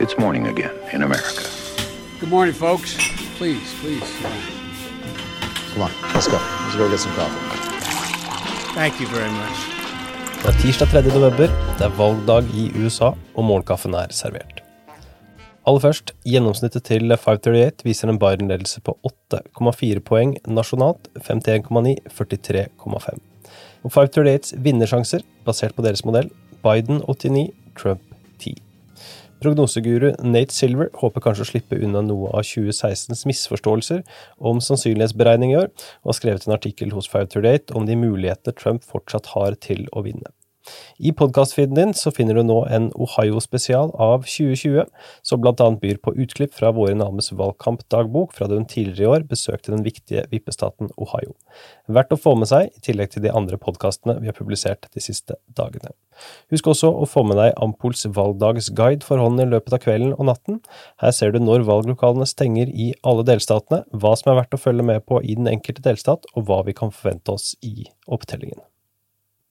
It's morning again in America. Good morning, folks. Please, please. Come on, let's go. Let's go get some coffee. Thank you very much. Det er tirsdag 3. november, det er valgdag i USA, og morgenkaffen er servert. Aller først, gjennomsnittet til 538 viser en Biden-ledelse på 8,4 poeng nasjonalt, 51,9, 43,5. Og 538s vinnersjanser, basert på deres modell, Biden 89, Trump 10. Prognoseguru Nate Silver håper kanskje å slippe unna noe av 2016s misforståelser om sannsynlighetsberegning i år, og har skrevet en artikkel hos 538 om de muligheter Trump fortsatt har til å vinne. I podkastfeeden din så finner du nå en Ohio-spesial av 2020, som blant annet byr på utklipp fra våre names valgkampdagbok fra da hun tidligere i år besøkte den viktige vippestaten Ohio. Verdt å få med seg, i tillegg til de andre podkastene vi har publisert de siste dagene. Husk også å få med deg Ampols valgdagsguide for hånden i løpet av kvelden og natten. Her ser du når valglokalene stenger i alle delstatene, hva som er verdt å følge med på i den enkelte delstat, og hva vi kan forvente oss i opptellingen.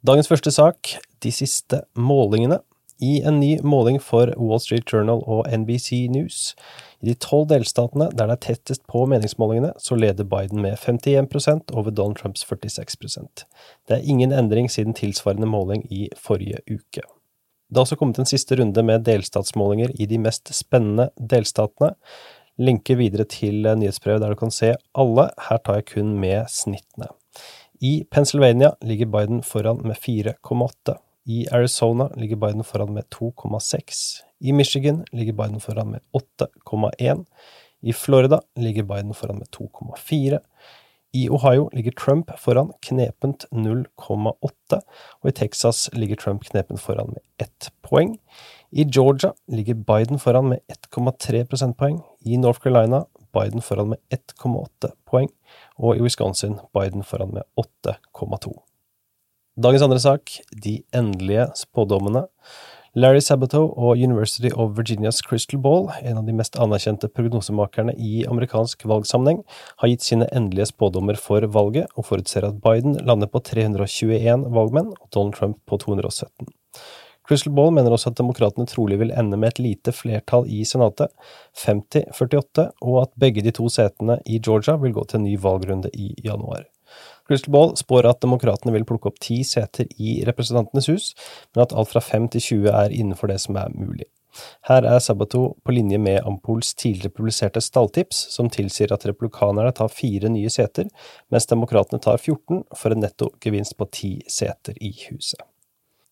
Dagens første sak, de siste målingene. I en ny måling for Wall Street Journal og NBC News. I de tolv delstatene der det er tettest på meningsmålingene, så leder Biden med 51% over Donald Trumps 46% Det er ingen endring siden tilsvarende måling i forrige uke. Det har også kommet en siste runde med delstatsmålinger i de mest spennende delstatene. Linker videre til nyhetsbrevet der du kan se alle, her tar jeg kun med snittene. I Pennsylvania ligger Biden foran med 4,8. I Arizona ligger Biden foran med 2,6. I Michigan ligger Biden foran med 8,1. I Florida ligger Biden foran med 2,4. I Ohio ligger Trump foran knepent 0,8, og i Texas ligger Trump knepent foran med ett poeng. I Georgia ligger Biden foran med 1,3 prosentpoeng. I North Carolina Biden foran med 1,8 poeng, og i Wisconsin Biden foran med 8,2. Dagens andre sak, de endelige spådommene. Larry Sabato og University of Virginias Crystal Ball, en av de mest anerkjente prognosemakerne i amerikansk valgsammenheng, har gitt sine endelige spådommer for valget, og forutser at Biden lander på 321 valgmenn og Donald Trump på 217. Crystal Ball mener også at demokratene trolig vil ende med et lite flertall i Senatet, 50-48, og at begge de to setene i Georgia vil gå til en ny valgrunde i januar. Crystal Ball spår at demokratene vil plukke opp ti seter i Representantenes hus, men at alt fra 5 til 20 er innenfor det som er mulig. Her er Sabato på linje med Ampols tidligere publiserte stalltips, som tilsier at republikanerne tar fire nye seter, mens demokratene tar 14, for en netto gevinst på ti seter i huset.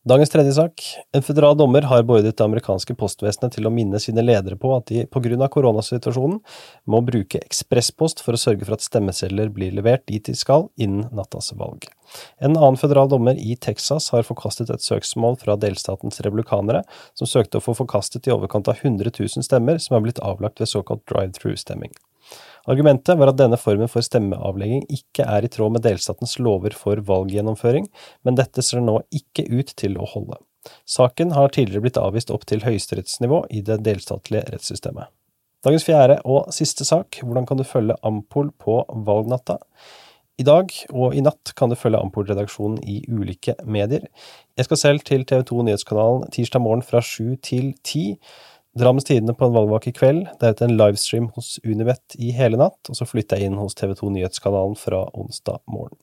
Dagens tredje sak. En føderal dommer har beordret det amerikanske postvesenet til å minne sine ledere på at de av koronasituasjonen må bruke ekspresspost for å sørge for at stemmesedler blir levert dit de skal innen nattas valg. En annen føderal dommer i Texas har forkastet et søksmål fra delstatens republikanere, som søkte å få forkastet i overkant av 100 000 stemmer som er blitt avlagt ved såkalt drive-through-stemming. Argumentet var at denne formen for stemmeavlegging ikke er i tråd med delstatens lover for valggjennomføring, men dette ser nå ikke ut til å holde. Saken har tidligere blitt avvist opp til høyesterettsnivå i det delstatlige rettssystemet. Dagens fjerde og siste sak, hvordan kan du følge Ampol på valgnatta? I dag og i natt kan du følge Ampol-redaksjonen i ulike medier. Jeg skal selv til TV 2 Nyhetskanalen tirsdag morgen fra sju til ti. Drammens Tidende på en valgvake i kveld, deretter en livestream hos Unibet i hele natt, og så flytter jeg inn hos TV 2 Nyhetskanalen fra onsdag morgen.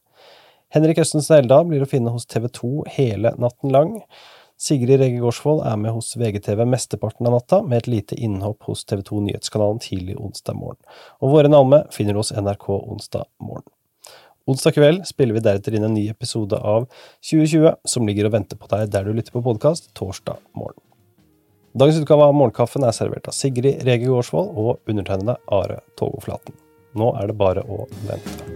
Henrik Østensen Eldal blir å finne hos TV 2 hele natten lang. Sigrid Rege Gårdsvold er med hos VGTV mesteparten av natta, med et lite innhopp hos TV 2 Nyhetskanalen tidlig onsdag morgen. Og våre navne finner du hos NRK onsdag morgen. Onsdag kveld spiller vi deretter inn en ny episode av 2020, som ligger og venter på deg der du lytter på podkast torsdag morgen. Dagens utgave av Morgenkaffen er servert av Sigrid Rege Gårdsvold og undertegnede Are Togoflaten. Nå er det bare å vente.